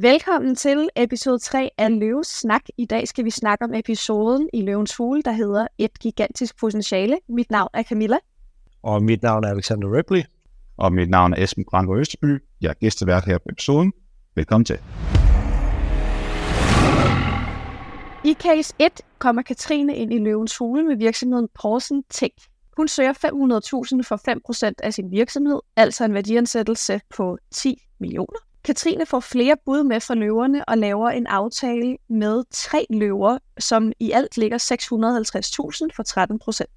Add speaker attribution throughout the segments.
Speaker 1: Velkommen til episode 3 af Løves Snak. I dag skal vi snakke om episoden i Løvens Hule, der hedder Et gigantisk potentiale. Mit navn er Camilla.
Speaker 2: Og mit navn er Alexander Ripley.
Speaker 3: Og mit navn er Esben Brandgaard Østerby. Jeg er gæstevært her på episoden. Velkommen til.
Speaker 1: I case 1 kommer Katrine ind i Løvens Hule med virksomheden Porsen Tech. Hun søger 500.000 for 5% af sin virksomhed, altså en værdiansættelse på 10 millioner. Katrine får flere bud med fra løverne og laver en aftale med tre løver, som i alt ligger 650.000 for 13 procent.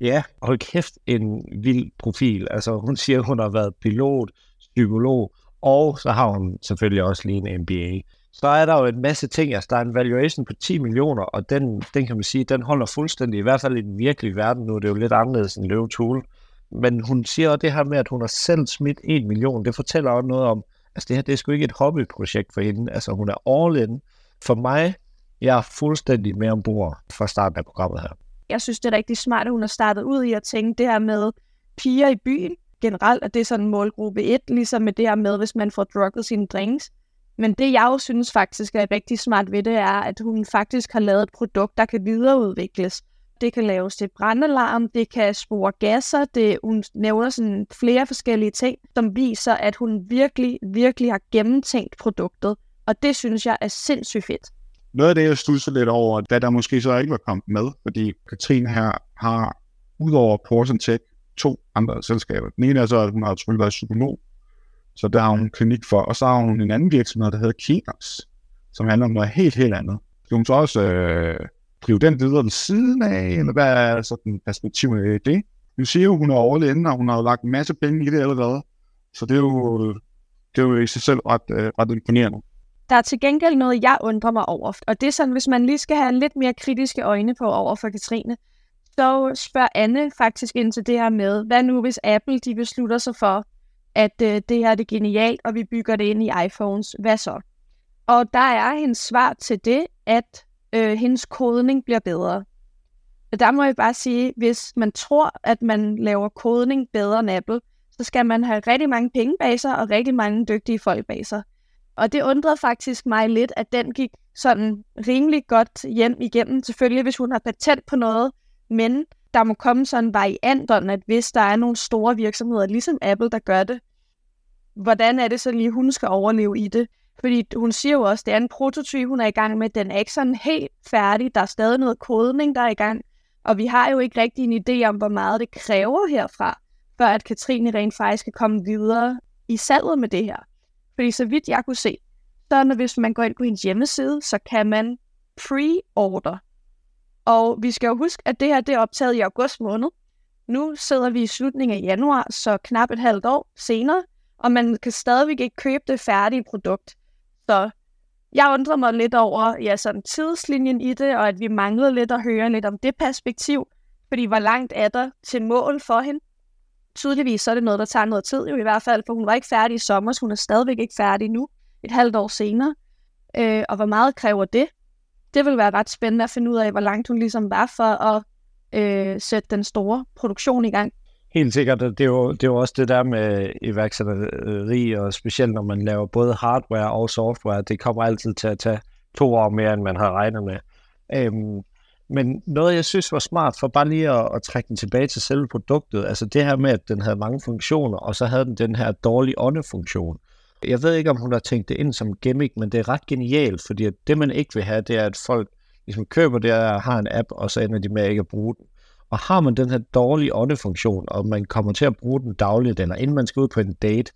Speaker 2: Ja, hold kæft, en vild profil. Altså, hun siger, hun har været pilot, psykolog, og så har hun selvfølgelig også lige en MBA. Så er der jo en masse ting. Altså, der er en valuation på 10 millioner, og den, den kan man sige, den holder fuldstændig, i hvert fald i den virkelige verden. Nu er det jo lidt anderledes end Løve Men hun siger også det her med, at hun har selv smidt 1 million. Det fortæller også noget om, Altså det her, det er sgu ikke et hobbyprojekt for hende. Altså hun er all in. For mig, jeg er fuldstændig med ombord fra starten af programmet her.
Speaker 1: Jeg synes, det er rigtig smart, at hun har startet ud i at tænke det her med piger i byen generelt, at det er sådan målgruppe 1, ligesom med det her med, hvis man får drukket sine drinks. Men det, jeg jo synes faktisk er rigtig smart ved det, er, at hun faktisk har lavet et produkt, der kan videreudvikles det kan laves til brandalarm, det kan spore gasser, det, hun nævner sådan flere forskellige ting, som viser, at hun virkelig, virkelig har gennemtænkt produktet. Og det synes jeg er sindssygt fedt.
Speaker 3: Noget af det, jeg studser lidt over, da der måske så ikke var kommet med, fordi Katrine her har, udover Porsen Tech, to andre selskaber. Den ene er så, at hun har selvfølgelig været psykolog, så der har hun en klinik for, og så har hun en anden virksomhed, der hedder Kinox, som handler om noget helt, helt andet. Hun så også øh, drive den videre ved siden af, eller hvad er sådan perspektivet i det? Nu siger jo, hun er overlægen, og hun har jo lagt en masse penge i det allerede. Så det er jo, det er jo i sig selv ret, øh, ret imponerende.
Speaker 1: Der er til gengæld noget, jeg undrer mig over. Og det er sådan, hvis man lige skal have lidt mere kritiske øjne på over for Katrine, så spørger Anne faktisk ind til det her med, hvad nu hvis Apple de beslutter sig for, at øh, det her det er genialt, og vi bygger det ind i iPhones. Hvad så? Og der er hendes svar til det, at øh, hendes kodning bliver bedre. Og der må jeg bare sige, hvis man tror, at man laver kodning bedre end Apple, så skal man have rigtig mange penge bag sig og rigtig mange dygtige folk bag sig. Og det undrede faktisk mig lidt, at den gik sådan rimelig godt hjem igennem. Selvfølgelig, hvis hun har patent på noget, men der må komme sådan varianterne, at hvis der er nogle store virksomheder, ligesom Apple, der gør det, hvordan er det så lige, hun skal overleve i det? Fordi hun siger jo også, at det er en prototype, hun er i gang med. Den er ikke sådan helt færdig. Der er stadig noget kodning, der er i gang. Og vi har jo ikke rigtig en idé om, hvor meget det kræver herfra, før at Katrine rent faktisk kan komme videre i salget med det her. Fordi så vidt jeg kunne se, så når hvis man går ind på hendes hjemmeside, så kan man pre-order. Og vi skal jo huske, at det her det er optaget i august måned. Nu sidder vi i slutningen af januar, så knap et halvt år senere, og man kan stadigvæk ikke købe det færdige produkt. Så jeg undrede mig lidt over ja, sådan tidslinjen i det, og at vi manglede lidt at høre lidt om det perspektiv, fordi hvor langt er der til mål for hende? Tydeligvis så er det noget, der tager noget tid jo i hvert fald, for hun var ikke færdig i sommer, så hun er stadigvæk ikke færdig nu, et halvt år senere. Øh, og hvor meget kræver det? Det vil være ret spændende at finde ud af, hvor langt hun ligesom var for at øh, sætte den store produktion i gang.
Speaker 2: Helt sikkert, det er, jo, det er jo også det der med iværksætteri, og specielt når man laver både hardware og software, det kommer altid til at tage to år mere, end man har regnet med. Øhm, men noget, jeg synes var smart, for bare lige at, at trække den tilbage til selve produktet, altså det her med, at den havde mange funktioner, og så havde den den her dårlige åndefunktion. Jeg ved ikke, om hun har tænkt det ind som gimmick, men det er ret genialt, fordi det, man ikke vil have, det er, at folk ligesom køber det og har en app, og så ender de med ikke at bruge den. Og har man den her dårlige åndefunktion, og man kommer til at bruge den dagligt, eller inden man skal ud på en date,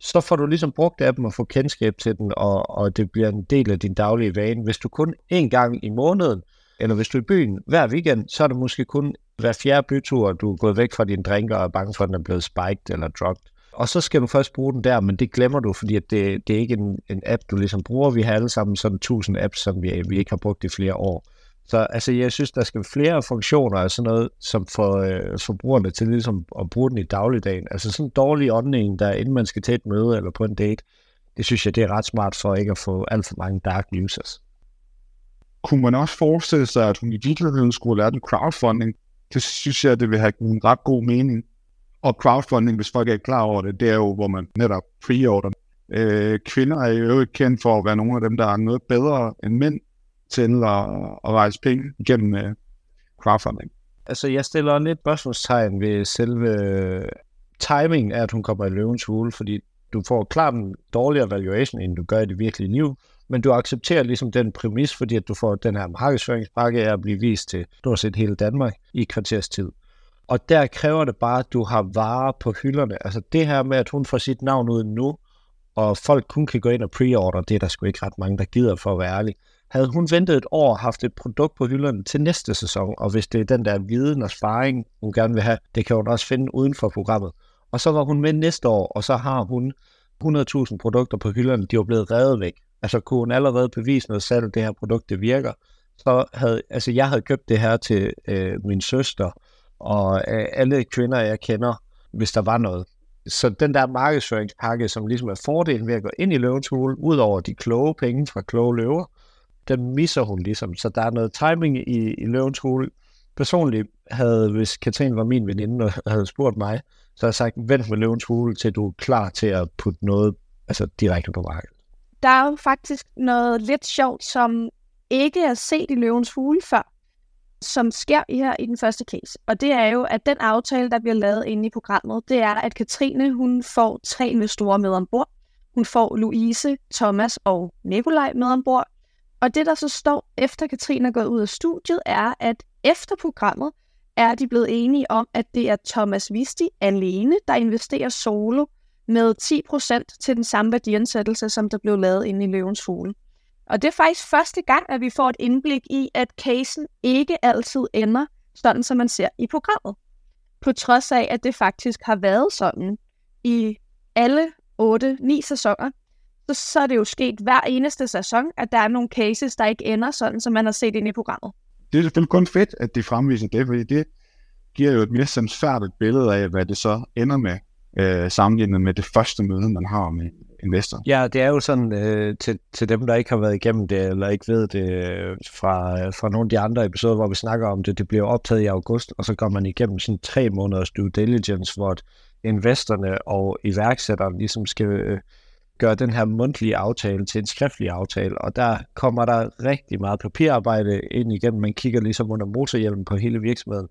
Speaker 2: så får du ligesom brugt appen og få kendskab til den, og, og det bliver en del af din daglige vane. Hvis du kun en gang i måneden, eller hvis du er i byen hver weekend, så er det måske kun hver fjerde bytur, du er gået væk fra din drinker og er bange for, at den er blevet spiked eller drugged. Og så skal du først bruge den der, men det glemmer du, fordi det, det er ikke en, en app, du ligesom bruger. Vi har alle sammen sådan 1000 apps, som vi, vi ikke har brugt i flere år. Så altså, jeg synes, der skal flere funktioner og sådan noget, som får øh, forbrugerne til ligesom at bruge den i dagligdagen. Altså sådan en dårlig åndning, der inden man skal til et møde eller på en date, det synes jeg, det er ret smart for ikke at få alt for mange dark users.
Speaker 3: Kunne man også forestille sig, at hun i virkeligheden skulle lære den crowdfunding? Det synes jeg, det vil have en ret god mening. Og crowdfunding, hvis folk er klar over det, det er jo, hvor man netop pre-order Øh, kvinder er jo ikke kendt for at være nogle af dem, der er noget bedre end mænd til at, at rejse penge gennem øh, uh, crowdfunding.
Speaker 2: Altså, jeg stiller lidt spørgsmålstegn ved selve øh, timing af, at hun kommer i løvens hule, fordi du får klart en dårligere valuation, end du gør i det virkelige liv, men du accepterer ligesom den præmis, fordi at du får den her markedsføringspakke af at blive vist til stort set hele Danmark i kvarters tid. Og der kræver det bare, at du har varer på hylderne. Altså det her med, at hun får sit navn ud nu, og folk kun kan gå ind og preorder, det er der sgu ikke ret mange, der gider for at være ærlig. Havde hun ventet et år og haft et produkt på hylderne til næste sæson, og hvis det er den der viden og sparring, hun gerne vil have, det kan hun også finde uden for programmet. Og så var hun med næste år, og så har hun 100.000 produkter på hylderne, de var blevet revet væk. Altså kunne hun allerede bevise noget salg, det her produkt, det virker. Så havde, altså jeg havde købt det her til øh, min søster, og øh, alle kvinder, jeg kender, hvis der var noget. Så den der markedsføringspakke, som ligesom er fordelen ved at gå ind i løvens hule, ud over de kloge penge fra kloge løver, den misser hun ligesom. Så der er noget timing i, i løvens hule. Personligt havde, hvis Katrine var min veninde og havde spurgt mig, så har jeg sagt, vent med løvens hule, til du er klar til at putte noget altså, direkte på markedet.
Speaker 1: Der er jo faktisk noget lidt sjovt, som ikke er set i løvens hule før, som sker her i den første case. Og det er jo, at den aftale, der bliver lavet inde i programmet, det er, at Katrine hun får tre investorer med ombord. Hun får Louise, Thomas og Nikolaj med ombord. Og det, der så står efter Katrine er gået ud af studiet, er, at efter programmet er de blevet enige om, at det er Thomas Visti alene, der investerer solo med 10% til den samme værdiansættelse, som der blev lavet inde i Løvens Hule. Og det er faktisk første gang, at vi får et indblik i, at casen ikke altid ender sådan, som man ser i programmet. På trods af, at det faktisk har været sådan i alle 8-9 sæsoner, så, så er det jo sket hver eneste sæson, at der er nogle cases, der ikke ender sådan, som man har set ind i programmet.
Speaker 3: Det er selvfølgelig kun fedt, at de fremviser det, fordi det giver jo et mere samsfærdigt billede af, hvad det så ender med, øh, sammenlignet med det første møde, man har med investor.
Speaker 2: Ja, det er jo sådan, øh, til, til dem, der ikke har været igennem det, eller ikke ved det øh, fra, fra nogle af de andre episoder, hvor vi snakker om det, det bliver optaget i august, og så går man igennem sådan tre måneders due diligence, hvor investorerne og iværksætterne ligesom skal øh, gøre den her mundtlige aftale til en skriftlig aftale, og der kommer der rigtig meget papirarbejde ind igennem. Man kigger ligesom under motorhjelmen på hele virksomheden,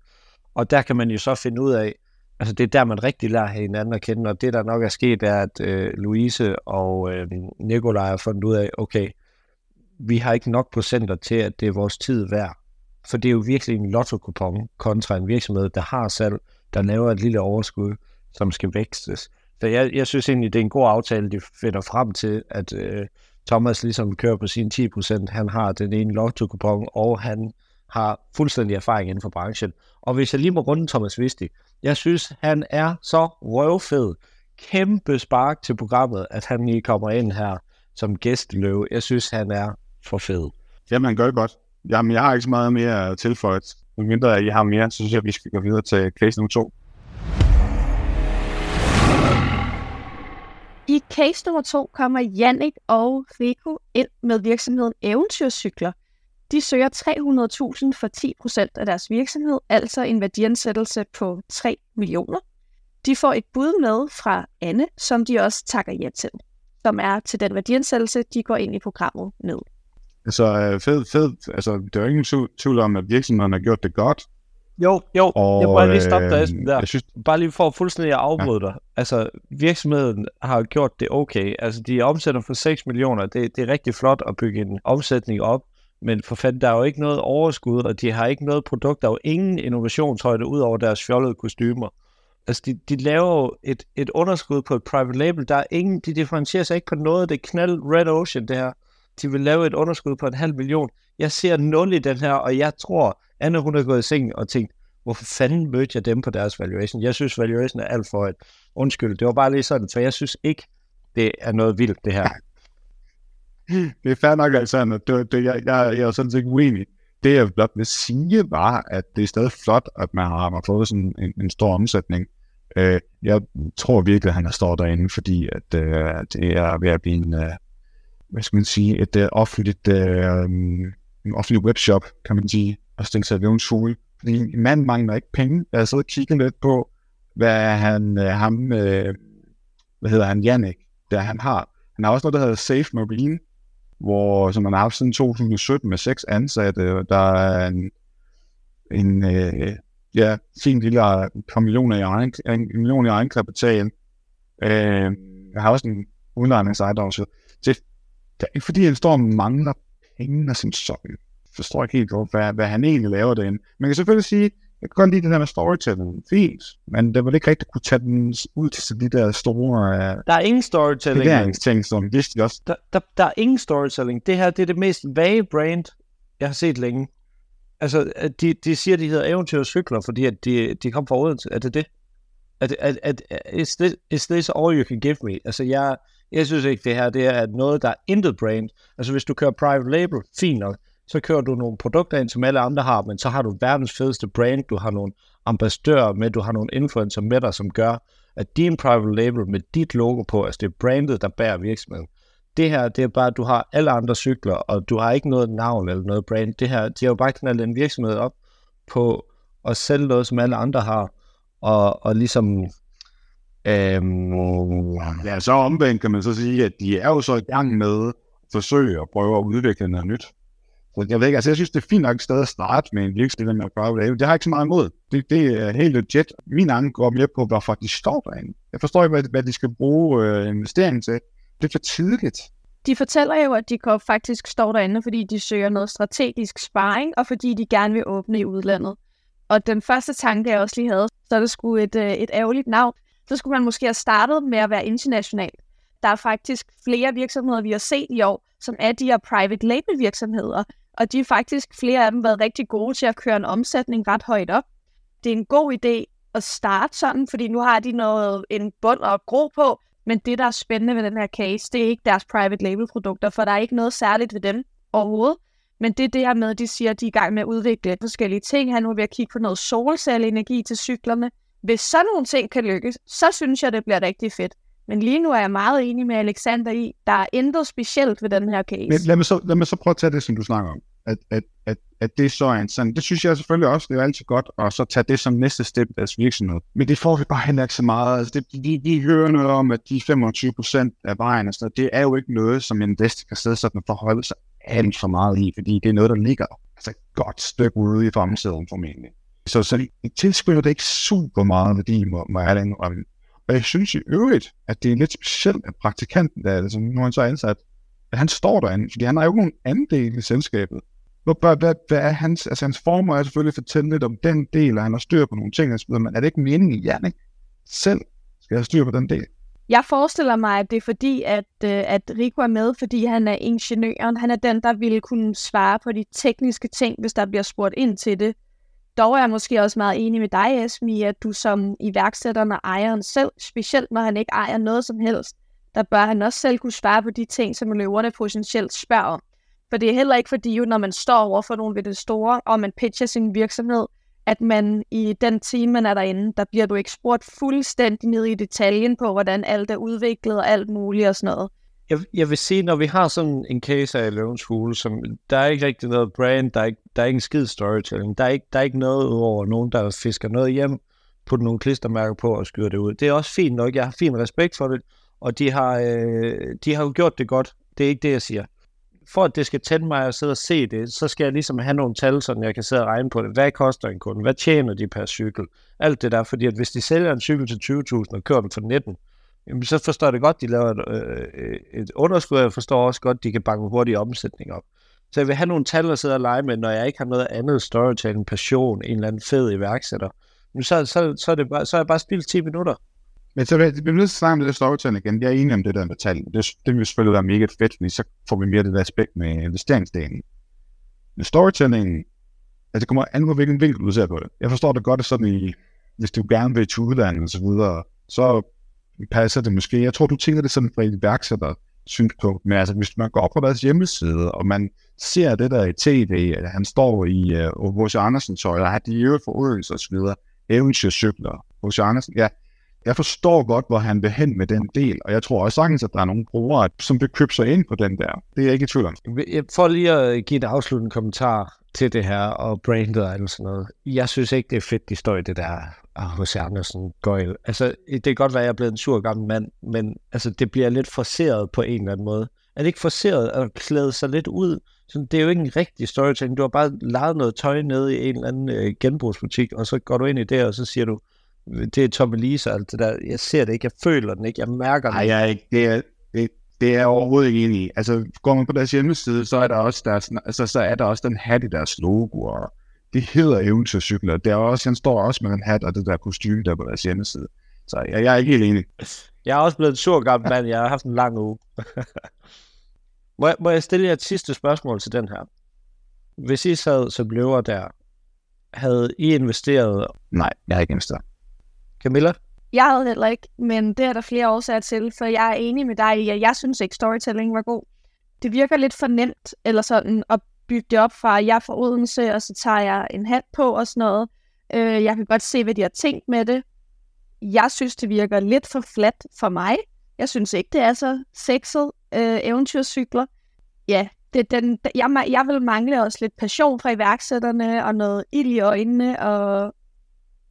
Speaker 2: og der kan man jo så finde ud af, altså det er der, man rigtig lærer hinanden at kende, og det der nok er sket, er, at øh, Louise og øh, Nikolaj har fundet ud af, okay, vi har ikke nok procenter til, at det er vores tid værd. For det er jo virkelig en lotto kontra en virksomhed, der har salg, der laver et lille overskud, som skal vækstes. Så jeg, jeg synes egentlig, det er en god aftale, de finder frem til, at øh, Thomas ligesom kører på sine 10%. Han har den ene lotto og han har fuldstændig erfaring inden for branchen. Og hvis jeg lige må runde Thomas Visti, jeg synes, han er så røvfed. Kæmpe spark til programmet, at han lige kommer ind her som gæstløve. Jeg synes, han er for fed.
Speaker 3: Jamen, han gør det godt. Jamen, jeg har ikke så meget mere tilføjet. Men Mindre I har mere, så synes jeg, at vi skal gå videre til case nummer 2.
Speaker 1: I case nummer to kommer Jannik og Rico ind med virksomheden Eventyrcykler. De søger 300.000 for 10% af deres virksomhed, altså en værdiansættelse på 3 millioner. De får et bud med fra Anne, som de også takker ja til, som er til den værdiansættelse, de går ind i programmet med.
Speaker 3: Altså, øh, fed, fed. Altså, der er ingen tvivl om, at virksomheden har gjort det godt.
Speaker 2: Jo, jo, og, jeg må lige stoppe dig øh, der. Jeg synes... Bare lige for fuldstændig at afbryde ja. dig. Altså, virksomheden har gjort det okay. Altså, de omsætter for 6 millioner. Det, det er rigtig flot at bygge en omsætning op. Men for fanden, der er jo ikke noget overskud, og de har ikke noget produkt. Der er jo ingen innovationshøjde ud over deres fjollede kostymer. Altså, de, de laver jo et, et underskud på et private label. Der er ingen, de differentierer sig ikke på noget. Det er knald Red Ocean, det her. De vil lave et underskud på en halv million. Jeg ser nul i den her, og jeg tror, Anne, hun er gået i seng og tænkt, hvorfor fanden mødte jeg dem på deres valuation? Jeg synes, valuation er alt for et undskyld. Det var bare lige sådan, for jeg synes ikke, det er noget vildt, det her.
Speaker 3: det er fair nok, altså. Det, det, jeg, jeg, jeg er sådan set uenig. Det jeg blot vil sige var, at det er stadig flot, at man har, man har fået sådan en, en stor omsætning. Øh, jeg tror virkelig, at han har stået derinde, fordi at, øh, det er ved at blive en, øh, hvad skal man sige, et øh, offentligt, øh, en offentlig webshop, kan man sige, og stænge sig ved en fugle. Fordi mand mangler ikke penge. Jeg har siddet og kigget lidt på, hvad han, øh, ham, øh, hvad hedder han, Jannik, der han har. Han har også noget, der hedder Safe Marine, hvor, som han har haft siden 2017 med seks ansatte. Der er en, en øh, ja, fin lille par millioner i egen, en million i egen kapital. Øh, jeg har også en udlejningsejendom, så det, det er ikke fordi, han står og mangler penge af sin så forstår ikke helt godt, hvad, hvad han egentlig laver derinde. Man kan selvfølgelig sige, jeg kan godt lide det der med storytelling, fint, men det var ikke rigtigt kunne tage den ud til de der store... Uh,
Speaker 2: der er ingen storytelling.
Speaker 3: ting, som vidste også.
Speaker 2: Der, der, der er ingen storytelling. Det her, det er det mest vage brand, jeg har set længe. Altså, de, de siger, de hedder eventyr og cykler, fordi at de, de kom fra Odense. Er det det? At, at, at, is, this, is this all you can give me? Altså, jeg, jeg synes ikke, det her det er noget, der er intet brand. Altså, hvis du kører private label, fint nok så kører du nogle produkter ind, som alle andre har, men så har du verdens fedeste brand, du har nogle ambassadører med, du har nogle influencer med dig, som gør, at din private label med dit logo på, altså det er brandet, der bærer virksomheden. Det her, det er bare, at du har alle andre cykler, og du har ikke noget navn eller noget brand. Det her, de har jo bare knaldet en virksomhed op på at sælge noget, som alle andre har, og, og ligesom
Speaker 3: Øhm, ja, så omvendt kan man så sige, at de er jo så i gang med at forsøge at prøve at udvikle noget nyt. Så jeg ved ikke, altså jeg synes, det er fint nok et sted at starte med en virksomhed med private label. Det har jeg ikke så meget imod. Det, det er helt legit. Min anden går mere på, hvorfor de står derinde. Jeg forstår ikke, hvad, hvad de skal bruge øh, investeringen til. Det er for tidligt.
Speaker 1: De fortæller jo, at de faktisk står derinde, fordi de søger noget strategisk sparring, og fordi de gerne vil åbne i udlandet. Og den første tanke, jeg også lige havde, så er det sgu et, øh, et ærgerligt navn. Så skulle man måske have startet med at være international. Der er faktisk flere virksomheder, vi har set i år, som er de her private label virksomheder, og de er faktisk, flere af dem, været rigtig gode til at køre en omsætning ret højt op. Det er en god idé at starte sådan, fordi nu har de noget, en bund og gro på, men det, der er spændende ved den her case, det er ikke deres private label produkter, for der er ikke noget særligt ved dem overhovedet. Men det er det her med, at de siger, at de er i gang med at udvikle forskellige ting. Han er ved at kigge på noget solcelleenergi til cyklerne. Hvis sådan nogle ting kan lykkes, så synes jeg, det bliver rigtig fedt. Men lige nu er jeg meget enig med Alexander i, der er intet specielt ved den her case. Men
Speaker 3: lad mig så, lad mig så prøve at tage det, som du snakker om. At, at, at, at det så er en sådan, det synes jeg selvfølgelig også, det er altid godt, at så tage det som næste step i deres virksomhed. Men det får vi bare heller ikke så meget. Altså det, de, de hører noget om, at de 25 procent af vejen, altså, det er jo ikke noget, som en investor kan sidde sådan og forholde sig alt for meget i, fordi det er noget, der ligger altså et godt stykke ude i fremtiden formentlig. Så, så det tilspiller det ikke super meget værdi, må, må jeg indrømme. Og jeg synes i øvrigt, at det er lidt specielt, at praktikanten, der, altså, nu er han så ansat, at han står derinde, fordi han har jo ikke nogen anden i selskabet. Hvad, hvad, hvad er hans, altså hans formål er selvfølgelig at fortælle lidt om den del, og han har styr på nogle ting, men er det ikke meningen i Jannik selv skal have styr på den del?
Speaker 1: Jeg forestiller mig, at det er fordi, at, øh, at Rico er med, fordi han er ingeniøren. Han er den, der ville kunne svare på de tekniske ting, hvis der bliver spurgt ind til det. Dog er jeg måske også meget enig med dig, Esmi, at du som iværksætteren og ejeren selv, specielt når han ikke ejer noget som helst, der bør han også selv kunne svare på de ting, som løverne potentielt spørger om. For det er heller ikke fordi, jo, når man står over for nogen ved det store, og man pitcher sin virksomhed, at man i den time, man er derinde, der bliver du ikke spurgt fuldstændig ned i detaljen på, hvordan alt er udviklet og alt muligt og sådan noget
Speaker 2: jeg, jeg vil sige, når vi har sådan en case af Løvens Hule, som der er ikke rigtig noget brand, der er ikke, der er ikke en skid storytelling, der er ikke, der er ikke noget over nogen, der fisker noget hjem, putter nogle klistermærker på og skyder det ud. Det er også fint nok, jeg har fin respekt for det, og de har, øh, de har jo gjort det godt. Det er ikke det, jeg siger. For at det skal tænde mig at sidde og se det, så skal jeg ligesom have nogle tal, så jeg kan sidde og regne på det. Hvad koster en kunde? Hvad tjener de per cykel? Alt det der, fordi at hvis de sælger en cykel til 20.000 og kører den for 19, jamen så forstår jeg det godt, de laver et, øh, øh, et underskud, og jeg forstår også godt, de kan banke hurtig omsætning op. Så jeg vil have nogle tal at sidde og lege med, når jeg ikke har noget andet storytelling, passion, en eller anden fed iværksætter. Men så, så, så, er, det bare, så er jeg bare spildt 10 minutter.
Speaker 3: Men så bliver vi nødt til at snakke om det der storytelling igen. Jeg er enig om det der med tal. Det, det vil selvfølgelig være mega fedt, fordi så får vi mere det der aspekt med investeringsdelen. Men storytelling, altså det kommer an på, hvilken vinkel du ser på det. Jeg forstår det godt, at sådan i, hvis du gerne vil til udlandet og så videre, så passer det måske. Jeg tror, du tænker det sådan fra et iværksætter synspunkt, men altså hvis man går op på deres hjemmeside, og man ser det der i tv, at han står i øh, uh, H.C. Andersen tøj, og har de øvrigt for Odense og så videre, eventyrcykler, H.C. Andersen, ja, jeg forstår godt, hvor han vil hen med den del, og jeg tror også sagtens, at der er nogle brugere, som vil købe sig ind på den der. Det er jeg ikke i tvivl om.
Speaker 2: For lige at give et afsluttende kommentar til det her, og brandet og sådan noget. Jeg synes ikke, det er fedt, de står i det der ah, hos Andersen gøjl. Altså, det kan godt være, at jeg er blevet en sur gammel mand, men altså, det bliver lidt forceret på en eller anden måde. Er det ikke forceret at klæde sig lidt ud? Så det er jo ikke en rigtig storytelling. Du har bare lavet noget tøj nede i en eller anden øh, genbrugsbutik, og så går du ind i det, og så siger du, det er Tommy Lise og alt det der. Jeg ser det ikke, jeg føler den ikke, jeg mærker den.
Speaker 3: Nej, jeg er ikke. Det er, det, det er jeg overhovedet ikke enig i. Altså, går man på deres hjemmeside, så er der også, deres, altså, så er der også den hat i deres logo, og det hedder eventyrcykler. Der er også, han står også med en hat og det der kostume der på deres hjemmeside. Så jeg, jeg er ikke helt enig.
Speaker 2: Jeg er også blevet en sur gammel mand. Jeg har haft en lang uge. må, jeg, må jeg stille jer et sidste spørgsmål til den her? Hvis I sad som løver der, havde I investeret?
Speaker 3: Nej, jeg har ikke investeret.
Speaker 2: Camilla?
Speaker 1: Jeg havde heller ikke, men det er der flere årsager til, for jeg er enig med dig i, at jeg synes ikke, storytelling var god. Det virker lidt for nemt, eller sådan, at bygge det op fra, at jeg er fra Odense, og så tager jeg en hat på og sådan noget. Øh, jeg kan godt se, hvad de har tænkt med det. Jeg synes, det virker lidt for flat for mig. Jeg synes ikke, det er så sexet øh, eventyrcykler. Ja, det, den, jeg, jeg vil mangle også lidt passion fra iværksætterne, og noget ild i øjnene, og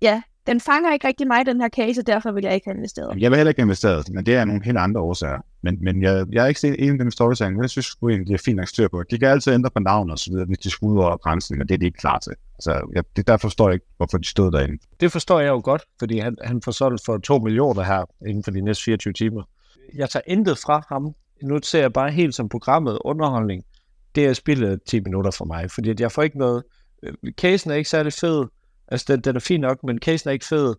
Speaker 1: ja, den fanger ikke rigtig mig, den her case, og derfor vil jeg ikke have investeret.
Speaker 3: Jeg vil heller ikke have investeret, men det er nogle helt andre årsager. Men, men jeg, jeg er ikke set enig med den storytelling, men jeg synes at det er fint nok styr på. De kan altid ændre på navn og så videre, hvis de skulle ud over grænsen, og det er de ikke klar til. Altså, jeg, det, der forstår jeg ikke, hvorfor de stod derinde.
Speaker 2: Det forstår jeg jo godt, fordi han, han får solgt for 2 millioner her inden for de næste 24 timer. Jeg tager intet fra ham. Nu ser jeg bare helt som programmet underholdning. Det er spillet 10 minutter for mig, fordi jeg får ikke noget... Øh, casen er ikke særlig fed, Altså, den, den er fin nok, men casen er ikke fed.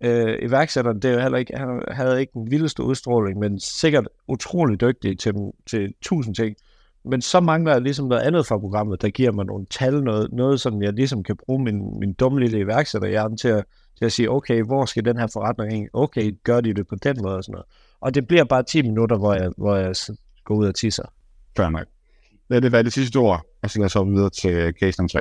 Speaker 2: Øh, iværksætteren, det er jo heller ikke, han havde ikke den vildeste udstråling, men sikkert utrolig dygtig til, til tusind ting. Men så mangler jeg ligesom noget andet fra programmet, der giver mig nogle tal, noget, noget som jeg ligesom kan bruge min, min dumme lille iværksætterhjerne til at, til at sige, okay, hvor skal den her forretning hen? Okay, gør de det på den måde og sådan noget. Og det bliver bare 10 minutter, hvor jeg, hvor jeg går ud og tisser.
Speaker 3: Fair nok. Lad det være det sidste ord, og så lad os videre til case nummer 3.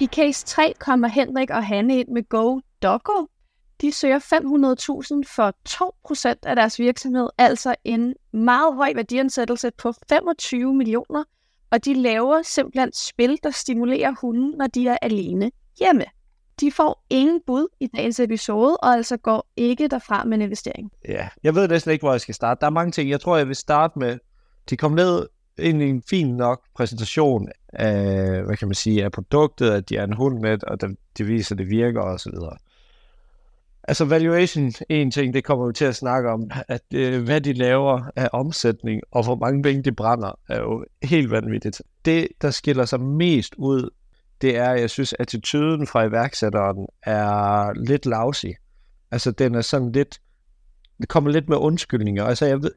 Speaker 1: I case 3 kommer Henrik og Hanne ind med Go Doggo. De søger 500.000 for 2% af deres virksomhed, altså en meget høj værdiansættelse på 25 millioner, og de laver simpelthen spil, der stimulerer hunden, når de er alene hjemme. De får ingen bud i dagens episode, og altså går ikke derfra med en investering.
Speaker 2: Ja, jeg ved næsten ikke, hvor jeg skal starte. Der er mange ting. Jeg tror, jeg vil starte med, de kom ned egentlig en fin nok præsentation af, hvad kan man sige, af produktet, at de er en hund med, og de viser, at det virker og så videre. Altså valuation, en ting, det kommer vi til at snakke om, at øh, hvad de laver af omsætning, og hvor mange penge de brænder, er jo helt vanvittigt. Det, der skiller sig mest ud, det er, jeg synes, attituden fra iværksætteren er lidt lousy. Altså, den er sådan lidt, det kommer lidt med undskyldninger. Altså, jeg ved,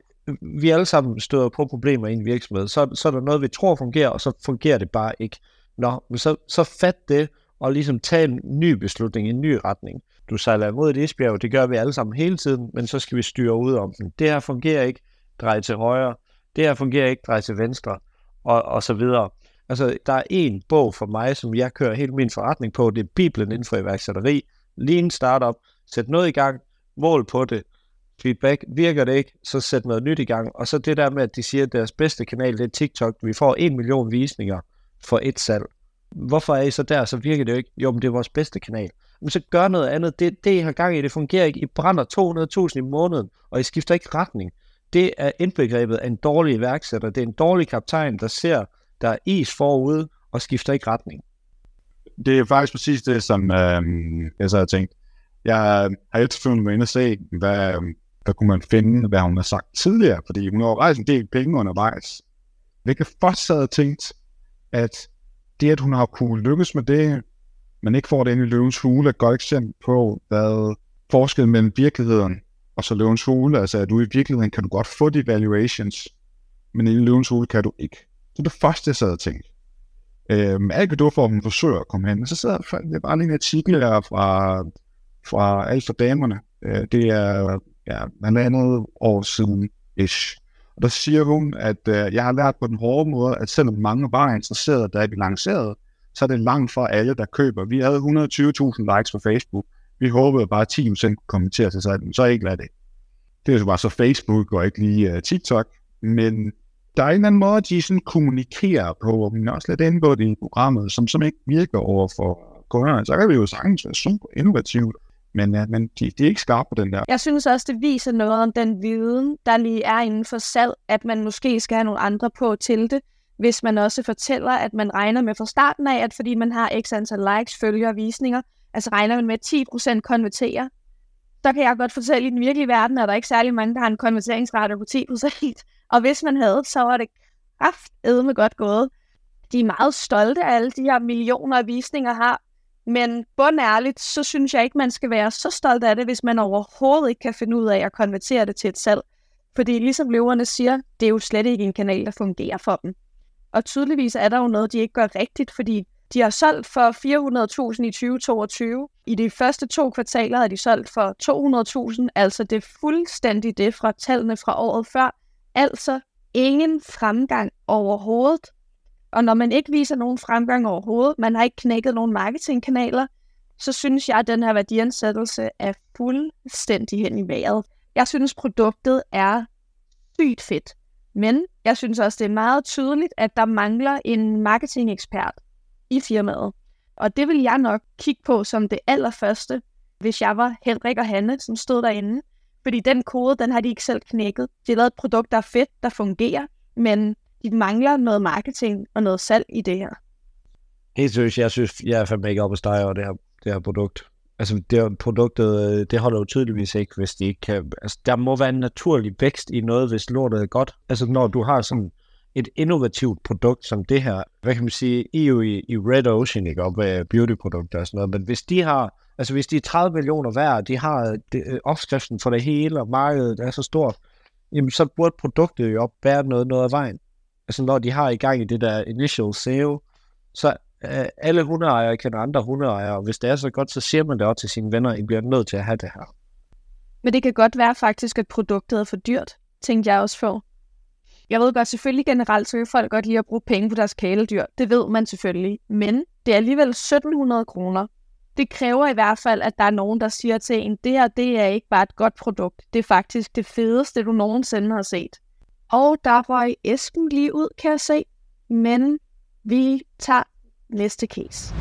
Speaker 2: vi alle sammen støder på problemer i en virksomhed, så, så er der noget, vi tror fungerer, og så fungerer det bare ikke. Nå, men så, så fat det, og ligesom tage en ny beslutning, en ny retning. Du sejler imod et isbjerg, det gør vi alle sammen hele tiden, men så skal vi styre ud om den. Det her fungerer ikke, drej til højre. Det her fungerer ikke, drej til venstre, og, og så videre. Altså, der er en bog for mig, som jeg kører hele min forretning på, det er Bibelen inden for iværksætteri. Lean startup, sæt noget i gang, mål på det, feedback. Virker det ikke, så sæt noget nyt i gang. Og så det der med, at de siger, at deres bedste kanal, det er TikTok. Vi får en million visninger for et salg. Hvorfor er I så der? Så virker det jo ikke. Jo, men det er vores bedste kanal. Men så gør noget andet. Det, det I har gang i, det fungerer ikke. I brænder 200.000 i måneden, og I skifter ikke retning. Det er indbegrebet af en dårlig iværksætter. Det er en dårlig kaptajn, der ser, der er is forude, og skifter ikke retning.
Speaker 3: Det er faktisk præcis det, som øh, jeg så har tænkt. Jeg har efterfølgende været inde og se, hvad, øhm, der kunne man finde, hvad hun har sagt tidligere, fordi hun har rejst en del penge undervejs. Hvilket først havde tænkt, at det, at hun har kunne lykkes med det, men ikke får det ind i løvens hule, er et godt eksempel på, hvad forskellen mellem virkeligheden og så løvens hule, altså at du i virkeligheden kan du godt få de valuations, men i løvens hule kan du ikke. Så det første, jeg sad og tænkte. Øhm, alt det for, at hun forsøger at komme hen. Og så sad jeg bare lige en artikel her fra, fra alt for damerne. Øh, det er ja, andet år siden ish. Og der siger hun, at øh, jeg har lært på den hårde måde, at selvom mange var interesserede, da vi lancerede, så er det langt fra alle, der køber. Vi havde 120.000 likes på Facebook. Vi håbede bare, at 10% kunne kommentere til sig, så ikke lad det. Det er jo bare så Facebook og ikke lige uh, TikTok, men der er en eller anden måde, de sådan kommunikerer på, men også lidt indgået i programmet, som, som ikke virker over for kunderne. Så kan vi jo sagtens være super innovativt, men, ja, men de, de er ikke skarpe på den der.
Speaker 1: Jeg synes også, det viser noget om den viden, der lige er inden for salg, at man måske skal have nogle andre på til det, hvis man også fortæller, at man regner med fra starten af, at fordi man har x antal likes, følgere og visninger, altså regner man med, at 10% konverterer, så kan jeg godt fortælle, at i den virkelige verden er der ikke særlig mange, der har en konverteringsrate på 10%. Og hvis man havde, så var det kraftedme godt gået. De er meget stolte af alle de her millioner af visninger har, men bundærligt, så synes jeg ikke, man skal være så stolt af det, hvis man overhovedet ikke kan finde ud af at konvertere det til et salg. Fordi ligesom løverne siger, det er jo slet ikke en kanal, der fungerer for dem. Og tydeligvis er der jo noget, de ikke gør rigtigt, fordi de har solgt for 400.000 i 2022. I de første to kvartaler har de solgt for 200.000, altså det er fuldstændig det fra tallene fra året før. Altså ingen fremgang overhovedet. Og når man ikke viser nogen fremgang overhovedet, man har ikke knækket nogen marketingkanaler, så synes jeg, at den her værdiansættelse er fuldstændig hen i vejret. Jeg synes, produktet er sygt fedt. Men jeg synes også, det er meget tydeligt, at der mangler en marketingekspert i firmaet. Og det vil jeg nok kigge på som det allerførste, hvis jeg var Henrik og Hanne, som stod derinde. Fordi den kode, den har de ikke selv knækket. De har lavet et produkt, der er fedt, der fungerer, men de mangler noget marketing og noget salg i det her.
Speaker 2: Helt seriøst, jeg synes, jeg er fandme ikke op at stege over det her, det her produkt. Altså, det her produktet, øh, det holder jo tydeligvis ikke, hvis de ikke kan... Altså, der må være en naturlig vækst i noget, hvis lortet er godt. Altså, når du har sådan et innovativt produkt som det her, hvad kan man sige, I er jo i, i Red Ocean, ikke, op med beautyprodukter og sådan noget, men hvis de har, altså hvis de er 30 millioner værd, de har det, øh, opskriften for det hele, og markedet er så stort, jamen så burde produktet jo op være noget, noget af vejen. Altså når de har i gang i det der initial sale, så øh, alle hundeejere kender andre hundeejere, og hvis det er så godt, så siger man det også til sine venner, I bliver nødt til at have det her.
Speaker 1: Men det kan godt være faktisk, at produktet er for dyrt, tænkte jeg også for. Jeg ved godt, selvfølgelig generelt, så vil folk godt lide at bruge penge på deres kæledyr. Det ved man selvfølgelig. Men det er alligevel 1700 kroner. Det kræver i hvert fald, at der er nogen, der siger til en, det her, det er ikke bare et godt produkt. Det er faktisk det fedeste, du nogensinde har set. Og der røg æsken lige ud, kan jeg se. Men vi tager næste case.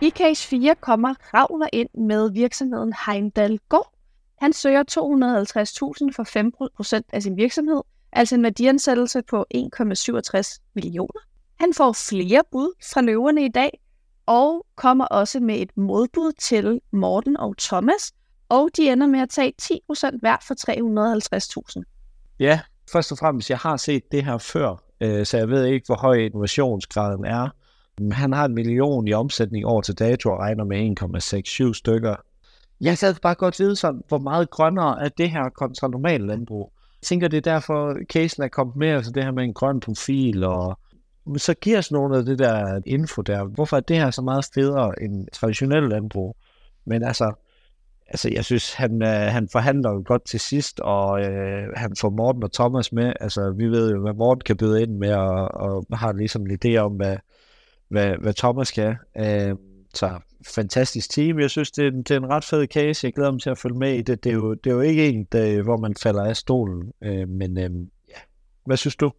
Speaker 1: I case 4 kommer Ravner ind med virksomheden Heimdall Gård, han søger 250.000 for 5% af sin virksomhed, altså en værdiansættelse på 1,67 millioner. Han får flere bud fra løverne i dag, og kommer også med et modbud til Morten og Thomas, og de ender med at tage 10% hver for 350.000.
Speaker 2: Ja, først og fremmest, jeg har set det her før, øh, så jeg ved ikke, hvor høj innovationsgraden er. Han har en million i omsætning over til dato og regner med 1,67 stykker jeg sad bare godt vide, sådan, hvor meget grønnere er det her kontra normal landbrug. Jeg tænker, det er derfor, casen er kommet med, altså det her med en grøn profil, og så giver os nogle af det der info der. Hvorfor er det her så meget federe end traditionel landbrug? Men altså, altså jeg synes, han, øh, han forhandler jo godt til sidst, og øh, han får Morten og Thomas med. Altså, vi ved jo, hvad Morten kan byde ind med, og, og har ligesom en idé om, hvad, hvad, hvad Thomas kan. Øh, så fantastisk team. Jeg synes, det er, det er en ret fed case. Jeg glæder mig til at følge med i det. Det er jo, det er jo ikke en, der, hvor man falder af stolen. Øh, men øh, ja, hvad synes du?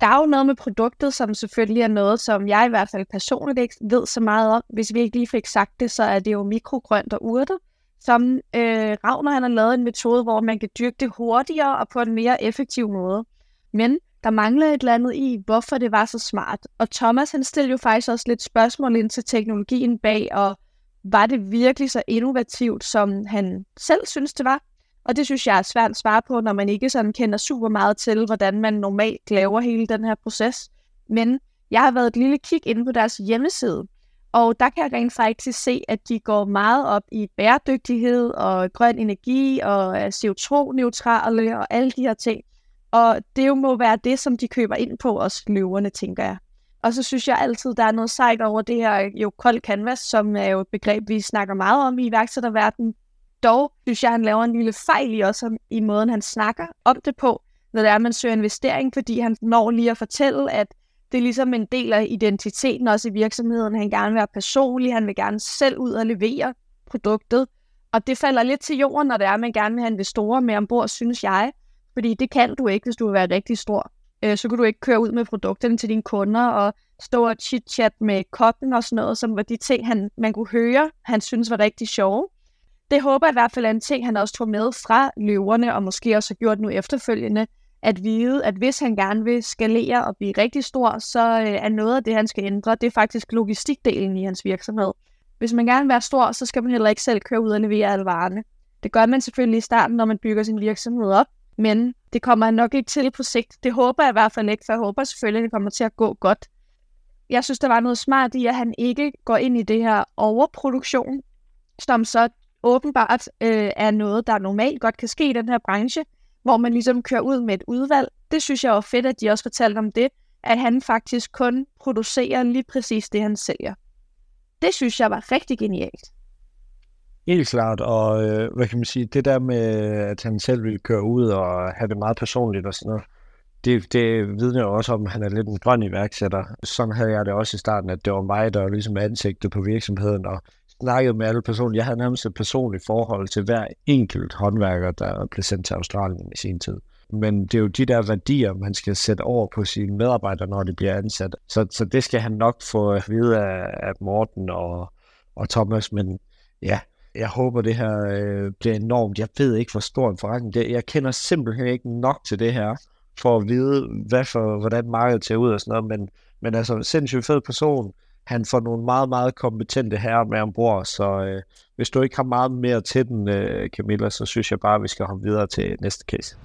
Speaker 1: Der er jo noget med produktet, som selvfølgelig er noget, som jeg i hvert fald personligt ikke ved så meget om. Hvis vi ikke lige fik sagt det, så er det jo mikrogrønt og urter, som øh, Ravner han har lavet en metode, hvor man kan dyrke det hurtigere og på en mere effektiv måde. Men der mangler et eller andet i, hvorfor det var så smart. Og Thomas han stillede jo faktisk også lidt spørgsmål ind til teknologien bag, og var det virkelig så innovativt, som han selv synes det var? Og det synes jeg er svært at svare på, når man ikke sådan kender super meget til, hvordan man normalt laver hele den her proces. Men jeg har været et lille kig inde på deres hjemmeside, og der kan jeg rent faktisk se, at de går meget op i bæredygtighed og grøn energi og CO2-neutrale og alle de her ting. Og det jo må være det, som de køber ind på, os løverne, tænker jeg. Og så synes jeg altid, der er noget sejt over det her jo kold canvas, som er jo et begreb, vi snakker meget om i iværksætterverdenen. Dog synes jeg, han laver en lille fejl i også i måden, han snakker om det på, når det er, man søger investering, fordi han når lige at fortælle, at Det er ligesom en del af identiteten også i virksomheden. Han gerne vil være personlig, han vil gerne selv ud og levere produktet. Og det falder lidt til jorden, når det er, at man gerne vil have investorer med ombord, synes jeg. Fordi det kan du ikke, hvis du vil være rigtig stor. Øh, så kan du ikke køre ud med produkterne til dine kunder og stå og chit-chat med kokken og sådan noget, som var de ting, han, man kunne høre, han synes var rigtig sjove. Det håber jeg i hvert fald er en ting, han også tog med fra løverne, og måske også har gjort nu efterfølgende, at vide, at hvis han gerne vil skalere og blive rigtig stor, så øh, er noget af det, han skal ændre, det er faktisk logistikdelen i hans virksomhed. Hvis man gerne vil være stor, så skal man heller ikke selv køre ud og levere alle varerne. Det gør man selvfølgelig i starten, når man bygger sin virksomhed op, men det kommer han nok ikke til på sigt. Det håber jeg i hvert fald ikke, for jeg håber selvfølgelig, at det kommer til at gå godt. Jeg synes, der var noget smart i, at han ikke går ind i det her overproduktion, som så åbenbart øh, er noget, der normalt godt kan ske i den her branche, hvor man ligesom kører ud med et udvalg. Det synes jeg var fedt, at de også fortalte om det, at han faktisk kun producerer lige præcis det, han sælger. Det synes jeg var rigtig genialt.
Speaker 2: Helt klart, og øh, hvad kan man sige, det der med, at han selv vil køre ud og have det meget personligt og sådan noget, det, det vidner jo også om, at han er lidt en grøn iværksætter. Sådan havde jeg det også i starten, at det var mig, der ligesom ansigtet på virksomheden, og snakkede med alle personer. Jeg havde nærmest et personligt forhold til hver enkelt håndværker, der blev sendt til Australien i sin tid. Men det er jo de der værdier, man skal sætte over på sine medarbejdere, når de bliver ansat. Så, så det skal han nok få at vide af, af Morten og, og Thomas. Men ja, jeg håber, det her øh, bliver enormt. Jeg ved ikke, hvor stor en forretning det er. Jeg kender simpelthen ikke nok til det her, for at vide, hvad for, hvordan markedet ser ud og sådan noget. Men, men altså, sindssygt fed person han får nogle meget, meget kompetente herrer med ombord, så øh, hvis du ikke har meget mere til den, øh, Camilla, så synes jeg bare, at vi skal hoppe videre til næste case.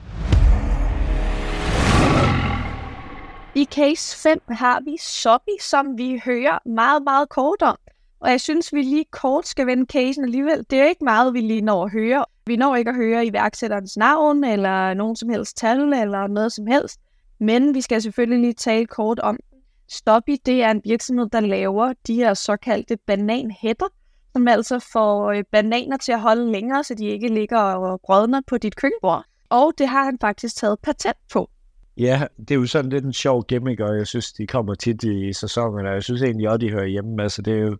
Speaker 1: I case 5 har vi Sobby, som vi hører meget, meget kort om. Og jeg synes, vi lige kort skal vende casen alligevel. Det er ikke meget, vi lige når at høre. Vi når ikke at høre iværksætterens navn, eller nogen som helst tal, eller noget som helst. Men vi skal selvfølgelig lige tale kort om Stoppi, det er en virksomhed, der laver de her såkaldte bananhætter, som altså får øh, bananer til at holde længere, så de ikke ligger og rådner på dit køkkenbord. Og det har han faktisk taget patent på.
Speaker 2: Ja, det er jo sådan lidt en sjov gimmick, og jeg synes, de kommer tit i sæsonen, og jeg synes egentlig også, de hører hjemme. Altså, det er jo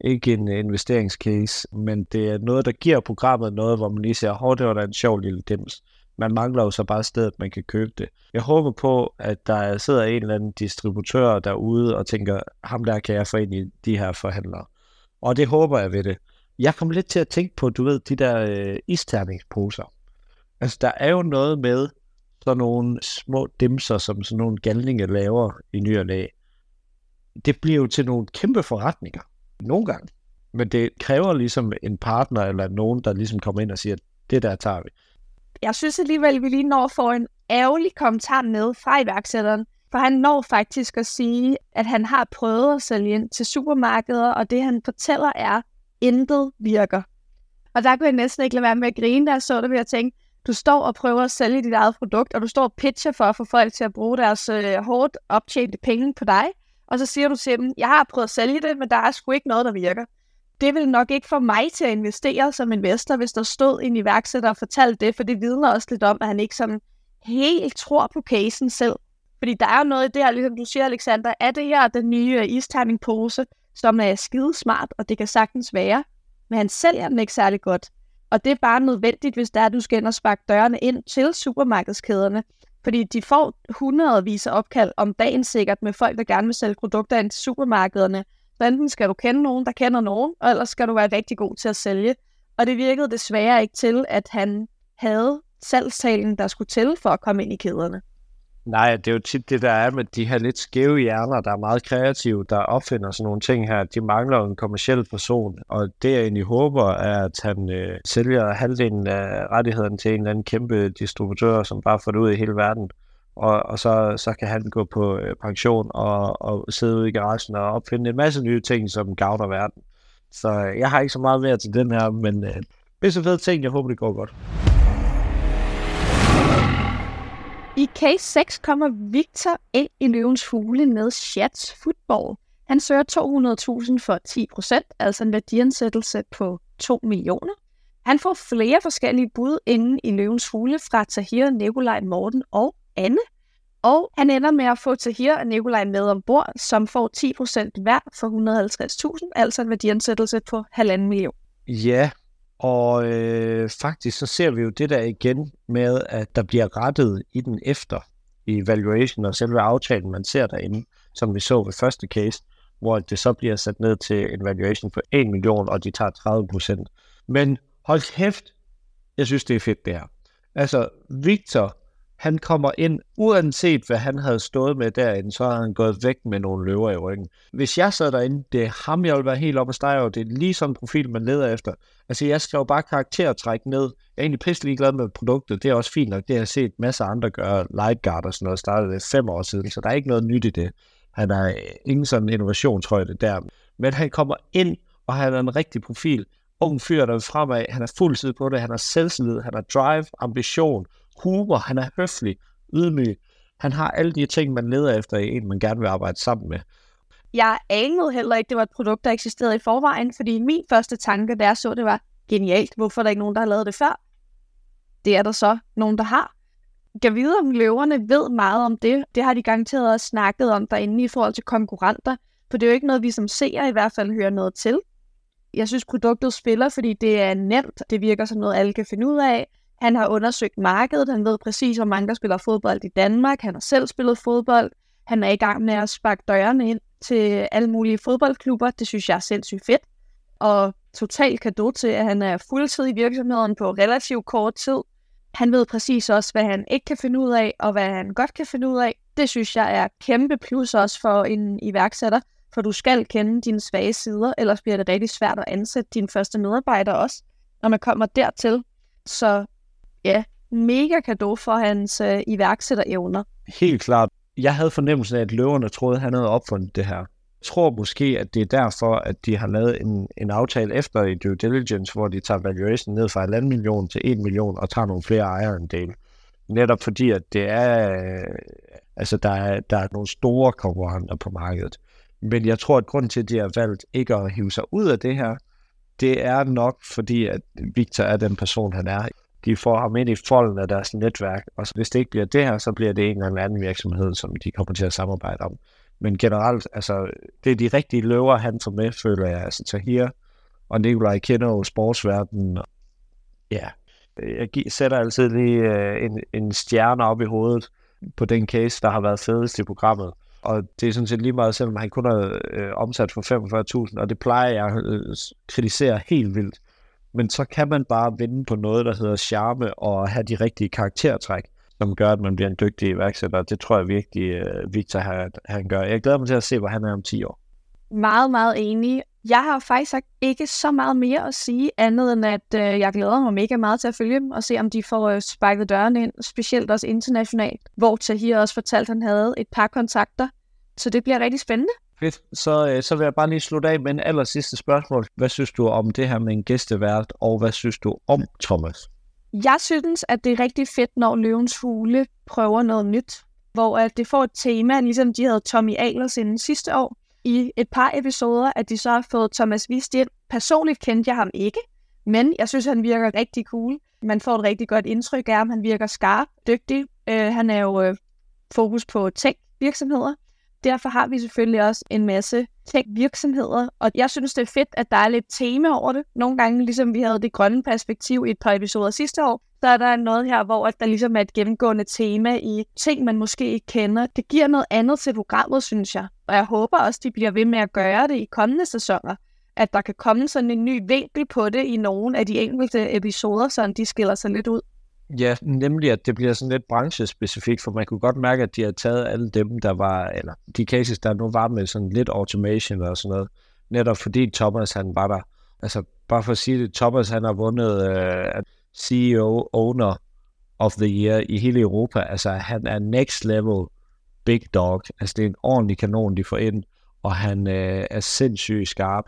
Speaker 2: ikke en øh, investeringscase, men det er noget, der giver programmet noget, hvor man lige siger, hov, det var da en sjov lille dims. Man mangler jo så bare stedet, man kan købe det. Jeg håber på, at der sidder en eller anden distributør derude og tænker, ham der kan jeg få ind i de her forhandlere. Og det håber jeg ved det. Jeg kom lidt til at tænke på, du ved, de der øh, isterningsposer. Altså, der er jo noget med sådan nogle små dimser, som sådan nogle galninge laver i ny og lag. Det bliver jo til nogle kæmpe forretninger. Nogle gange. Men det kræver ligesom en partner eller nogen, der ligesom kommer ind og siger, det der tager vi
Speaker 1: jeg synes alligevel, at vi lige når at få en ærgerlig kommentar med fra iværksætteren. For han når faktisk at sige, at han har prøvet at sælge ind til supermarkeder, og det han fortæller er, intet virker. Og der kunne jeg næsten ikke lade være med at grine, der så det ved at tænke, du står og prøver at sælge dit eget produkt, og du står og pitcher for at få folk til at bruge deres øh, hårdt optjente penge på dig, og så siger du til dem, jeg har prøvet at sælge det, men der er sgu ikke noget, der virker det vil nok ikke få mig til at investere som investor, hvis der stod en iværksætter og fortalte det, for det vidner også lidt om, at han ikke sådan helt tror på casen selv. Fordi der er jo noget i det her, ligesom du siger, Alexander, er det her den nye isterning-pose, som er skide smart, og det kan sagtens være, men han sælger den ikke særlig godt. Og det er bare nødvendigt, hvis der er, at du skal ind og sparke dørene ind til supermarkedskæderne. Fordi de får hundredvis af opkald om dagen sikkert med folk, der gerne vil sælge produkter ind til supermarkederne, så enten skal du kende nogen, der kender nogen, og ellers skal du være rigtig god til at sælge. Og det virkede desværre ikke til, at han havde salgstalen, der skulle til for at komme ind i kæderne.
Speaker 2: Nej, det er jo tit det, der er med de her lidt skæve hjerner, der er meget kreative, der opfinder sådan nogle ting her. De mangler en kommersiel person, og det jeg egentlig håber er, at han øh, sælger halvdelen af rettighederne til en eller anden kæmpe distributør, som bare får det ud i hele verden og, og så, så kan han gå på øh, pension og, og sidde ude i garagen og opfinde en masse nye ting, som gavner verden. Så øh, jeg har ikke så meget mere til den her, men øh, det er så fede ting. Jeg håber, det går godt.
Speaker 1: I case 6 kommer Victor ind i løvens fugle med Shats Football. Han søger 200.000 for 10% altså en værdiansættelse på 2 millioner. Han får flere forskellige bud inden i løvens fugle fra Tahir, Nikolaj, Morten og Anne. Og han ender med at få Tahir og Nikolaj med ombord, som får 10% hver for 150.000, altså en værdiansættelse på halvanden million.
Speaker 2: Ja, og øh, faktisk så ser vi jo det der igen med, at der bliver rettet i den efter i valuation og selve aftalen, man ser derinde, som vi så ved første case, hvor det så bliver sat ned til en valuation på 1 million, og de tager 30 procent. Men hold kæft, jeg synes, det er fedt det her. Altså, Victor, han kommer ind, uanset hvad han havde stået med derinde, så har han gået væk med nogle løver i ryggen. Hvis jeg sad derinde, det er ham, jeg ville være helt op og stege og Det er lige sådan en profil, man leder efter. Altså, jeg skal jo bare karaktertræk ned. Jeg er egentlig pisselig glad med produktet. Det er også fint nok. Det har jeg set masser af andre gøre. Lightguard og sådan noget startede det fem år siden, så der er ikke noget nyt i det. Han har øh, ingen sådan innovationshøjde der. Men han kommer ind, og han er en rigtig profil. Ung fyr, der er fremad. Han er fuldtid på det. Han har selvtillid. Han har drive, ambition, humor. Han er høflig, ydmyg. Han har alle de ting, man leder efter i en, man gerne vil arbejde sammen med.
Speaker 1: Jeg anede heller ikke, det var et produkt, der eksisterede i forvejen, fordi min første tanke, da jeg så det, var genialt. Hvorfor er der ikke nogen, der har lavet det før? Det er der så nogen, der har. Kan vide, om løverne ved meget om det. Det har de garanteret også snakket om derinde i forhold til konkurrenter. For det er jo ikke noget, vi som ser i hvert fald hører noget til. Jeg synes, produktet spiller, fordi det er nemt. Det virker som noget, alle kan finde ud af. Han har undersøgt markedet. Han ved præcis, hvor mange der spiller fodbold i Danmark. Han har selv spillet fodbold. Han er i gang med at sparke dørene ind til alle mulige fodboldklubber. Det synes jeg er sindssygt fedt. Og totalt kado til, at han er fuldtid i virksomheden på relativt kort tid. Han ved præcis også, hvad han ikke kan finde ud af, og hvad han godt kan finde ud af. Det synes jeg er kæmpe plus også for en iværksætter, for du skal kende dine svage sider, ellers bliver det rigtig svært at ansætte dine første medarbejdere også, når man kommer dertil. Så ja, mega kado for hans øh, iværksætterevner.
Speaker 2: Helt klart. Jeg havde fornemmelsen af, at løverne troede, at han havde opfundet det her. Jeg tror måske, at det er derfor, at de har lavet en, en aftale efter i due diligence, hvor de tager valuation ned fra 1,5 million til 1 million og tager nogle flere ejerandele. Netop fordi, at det er, øh, altså der er, der er nogle store konkurrenter på markedet. Men jeg tror, at grunden til, at de har valgt ikke at hive sig ud af det her, det er nok fordi, at Victor er den person, han er de får ham ind i folden af deres netværk, og hvis det ikke bliver det her, så bliver det en eller anden virksomhed, som de kommer til at samarbejde om. Men generelt, altså, det er de rigtige løver, han tager med, føler jeg. Altså Tahir og Nikolaj kender jo sportsverdenen. Ja, jeg sætter altid lige øh, en, en stjerne op i hovedet på den case, der har været fedest i programmet. Og det er sådan set lige meget, selvom han kun har øh, omsat for 45.000, og det plejer jeg at øh, kritisere helt vildt men så kan man bare vinde på noget, der hedder charme og have de rigtige karaktertræk, som gør, at man bliver en dygtig iværksætter. Det tror jeg virkelig, uh, Victor han, han gør. Jeg glæder mig til at se, hvor han er om 10 år.
Speaker 1: Meget, meget enig. Jeg har faktisk ikke så meget mere at sige, andet end at øh, jeg glæder mig mega meget til at følge dem og se, om de får øh, sparket døren ind, specielt også internationalt, hvor Tahir også fortalte, at han havde et par kontakter. Så det bliver rigtig spændende.
Speaker 2: Fedt. Så, øh, så vil jeg bare lige slutte af med en aller sidste spørgsmål. Hvad synes du om det her med en gæstevært, og hvad synes du om Thomas?
Speaker 1: Jeg synes, at det er rigtig fedt, når Løvens Hule prøver noget nyt, hvor at det får et tema, ligesom de havde Tommy Ahlers inden sidste år. I et par episoder, at de så har fået Thomas Vist ind. Personligt kendte jeg ham ikke, men jeg synes, han virker rigtig cool. Man får et rigtig godt indtryk af ham. Han virker skarp, dygtig. Øh, han er jo øh, fokus på tech-virksomheder derfor har vi selvfølgelig også en masse tech-virksomheder, og jeg synes, det er fedt, at der er lidt tema over det. Nogle gange, ligesom vi havde det grønne perspektiv i et par episoder sidste år, så er der noget her, hvor der ligesom er et gennemgående tema i ting, man måske ikke kender. Det giver noget andet til programmet, synes jeg. Og jeg håber også, de bliver ved med at gøre det i kommende sæsoner. At der kan komme sådan en ny vinkel på det i nogle af de enkelte episoder, så de skiller sig lidt ud.
Speaker 2: Ja, nemlig at det bliver sådan lidt branchespecifikt, for man kunne godt mærke, at de har taget alle dem, der var, eller de cases, der nu var med sådan lidt automation og sådan noget, netop fordi Thomas han var der. Altså bare for at sige det, Thomas han har vundet øh, uh, CEO Owner of the Year i hele Europa. Altså han er next level big dog. Altså det er en ordentlig kanon, de får ind, og han uh, er sindssygt skarp.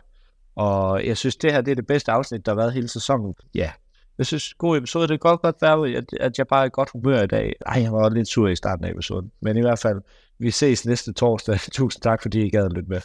Speaker 2: Og jeg synes, det her det er det bedste afsnit, der har været hele sæsonen. Ja, jeg synes, god episode. Det kan godt godt være, at, at jeg bare er i godt humør i dag. Ej, jeg var lidt sur i starten af episoden. Men i hvert fald, vi ses næste torsdag. Tusind tak, fordi I gad at lytte med.